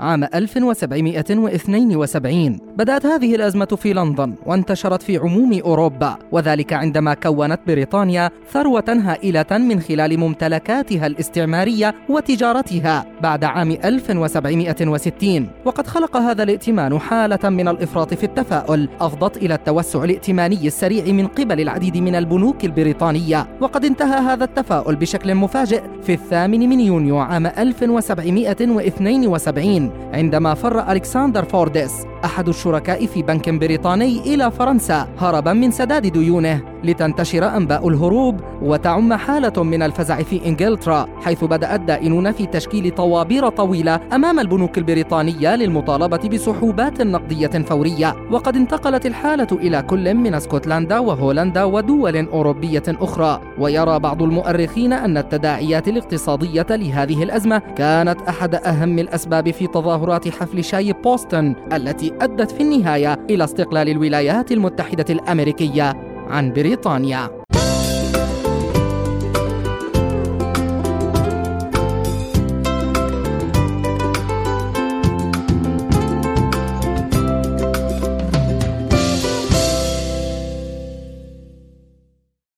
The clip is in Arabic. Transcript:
عام 1772 بدأت هذه الأزمة في لندن وانتشرت في عموم أوروبا وذلك عندما كونت بريطانيا ثروة هائلة من خلال ممتلكاتها الاستعمارية وتجارتها بعد عام 1760 وقد خلق هذا الائتمان حالة من الإفراط في التفاؤل أفضت إلى التوسع الائتماني السريع من قبل العديد من البنوك البريطانية. وقد انتهى هذا التفاؤل بشكل مفاجئ في الثامن من يونيو عام 1772 عندما فر ألكسندر فوردس أحد الشركاء في بنك بريطاني إلى فرنسا هربا من سداد ديونه. لتنتشر أنباء الهروب وتعم حالة من الفزع في إنجلترا حيث بدأ الدائنون في تشكيل طوابير طويلة أمام البنوك البريطانية للمطالبة بسحوبات نقدية فورية. وقد انتقلت الحالة إلى كل من اسكتلندا وهولندا ودول أوروبية أخرى. ويرى بعض المؤرخين أن التداعيات الاقتصادية لهذه الأزمة كانت أحد أهم الأسباب في تظاهرات حفل شاي بوسطن التي أدت في النهاية إلى استقلال الولايات المتحدة الأمريكية. عن بريطانيا.